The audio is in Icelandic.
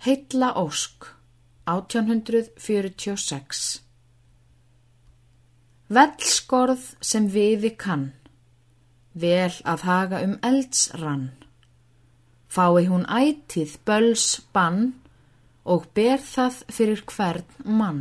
Heitla Ósk 1846 Vellskorð sem viði kann, vel að haga um eldsrann, fái hún ætið böls bann og ber það fyrir hvern mann.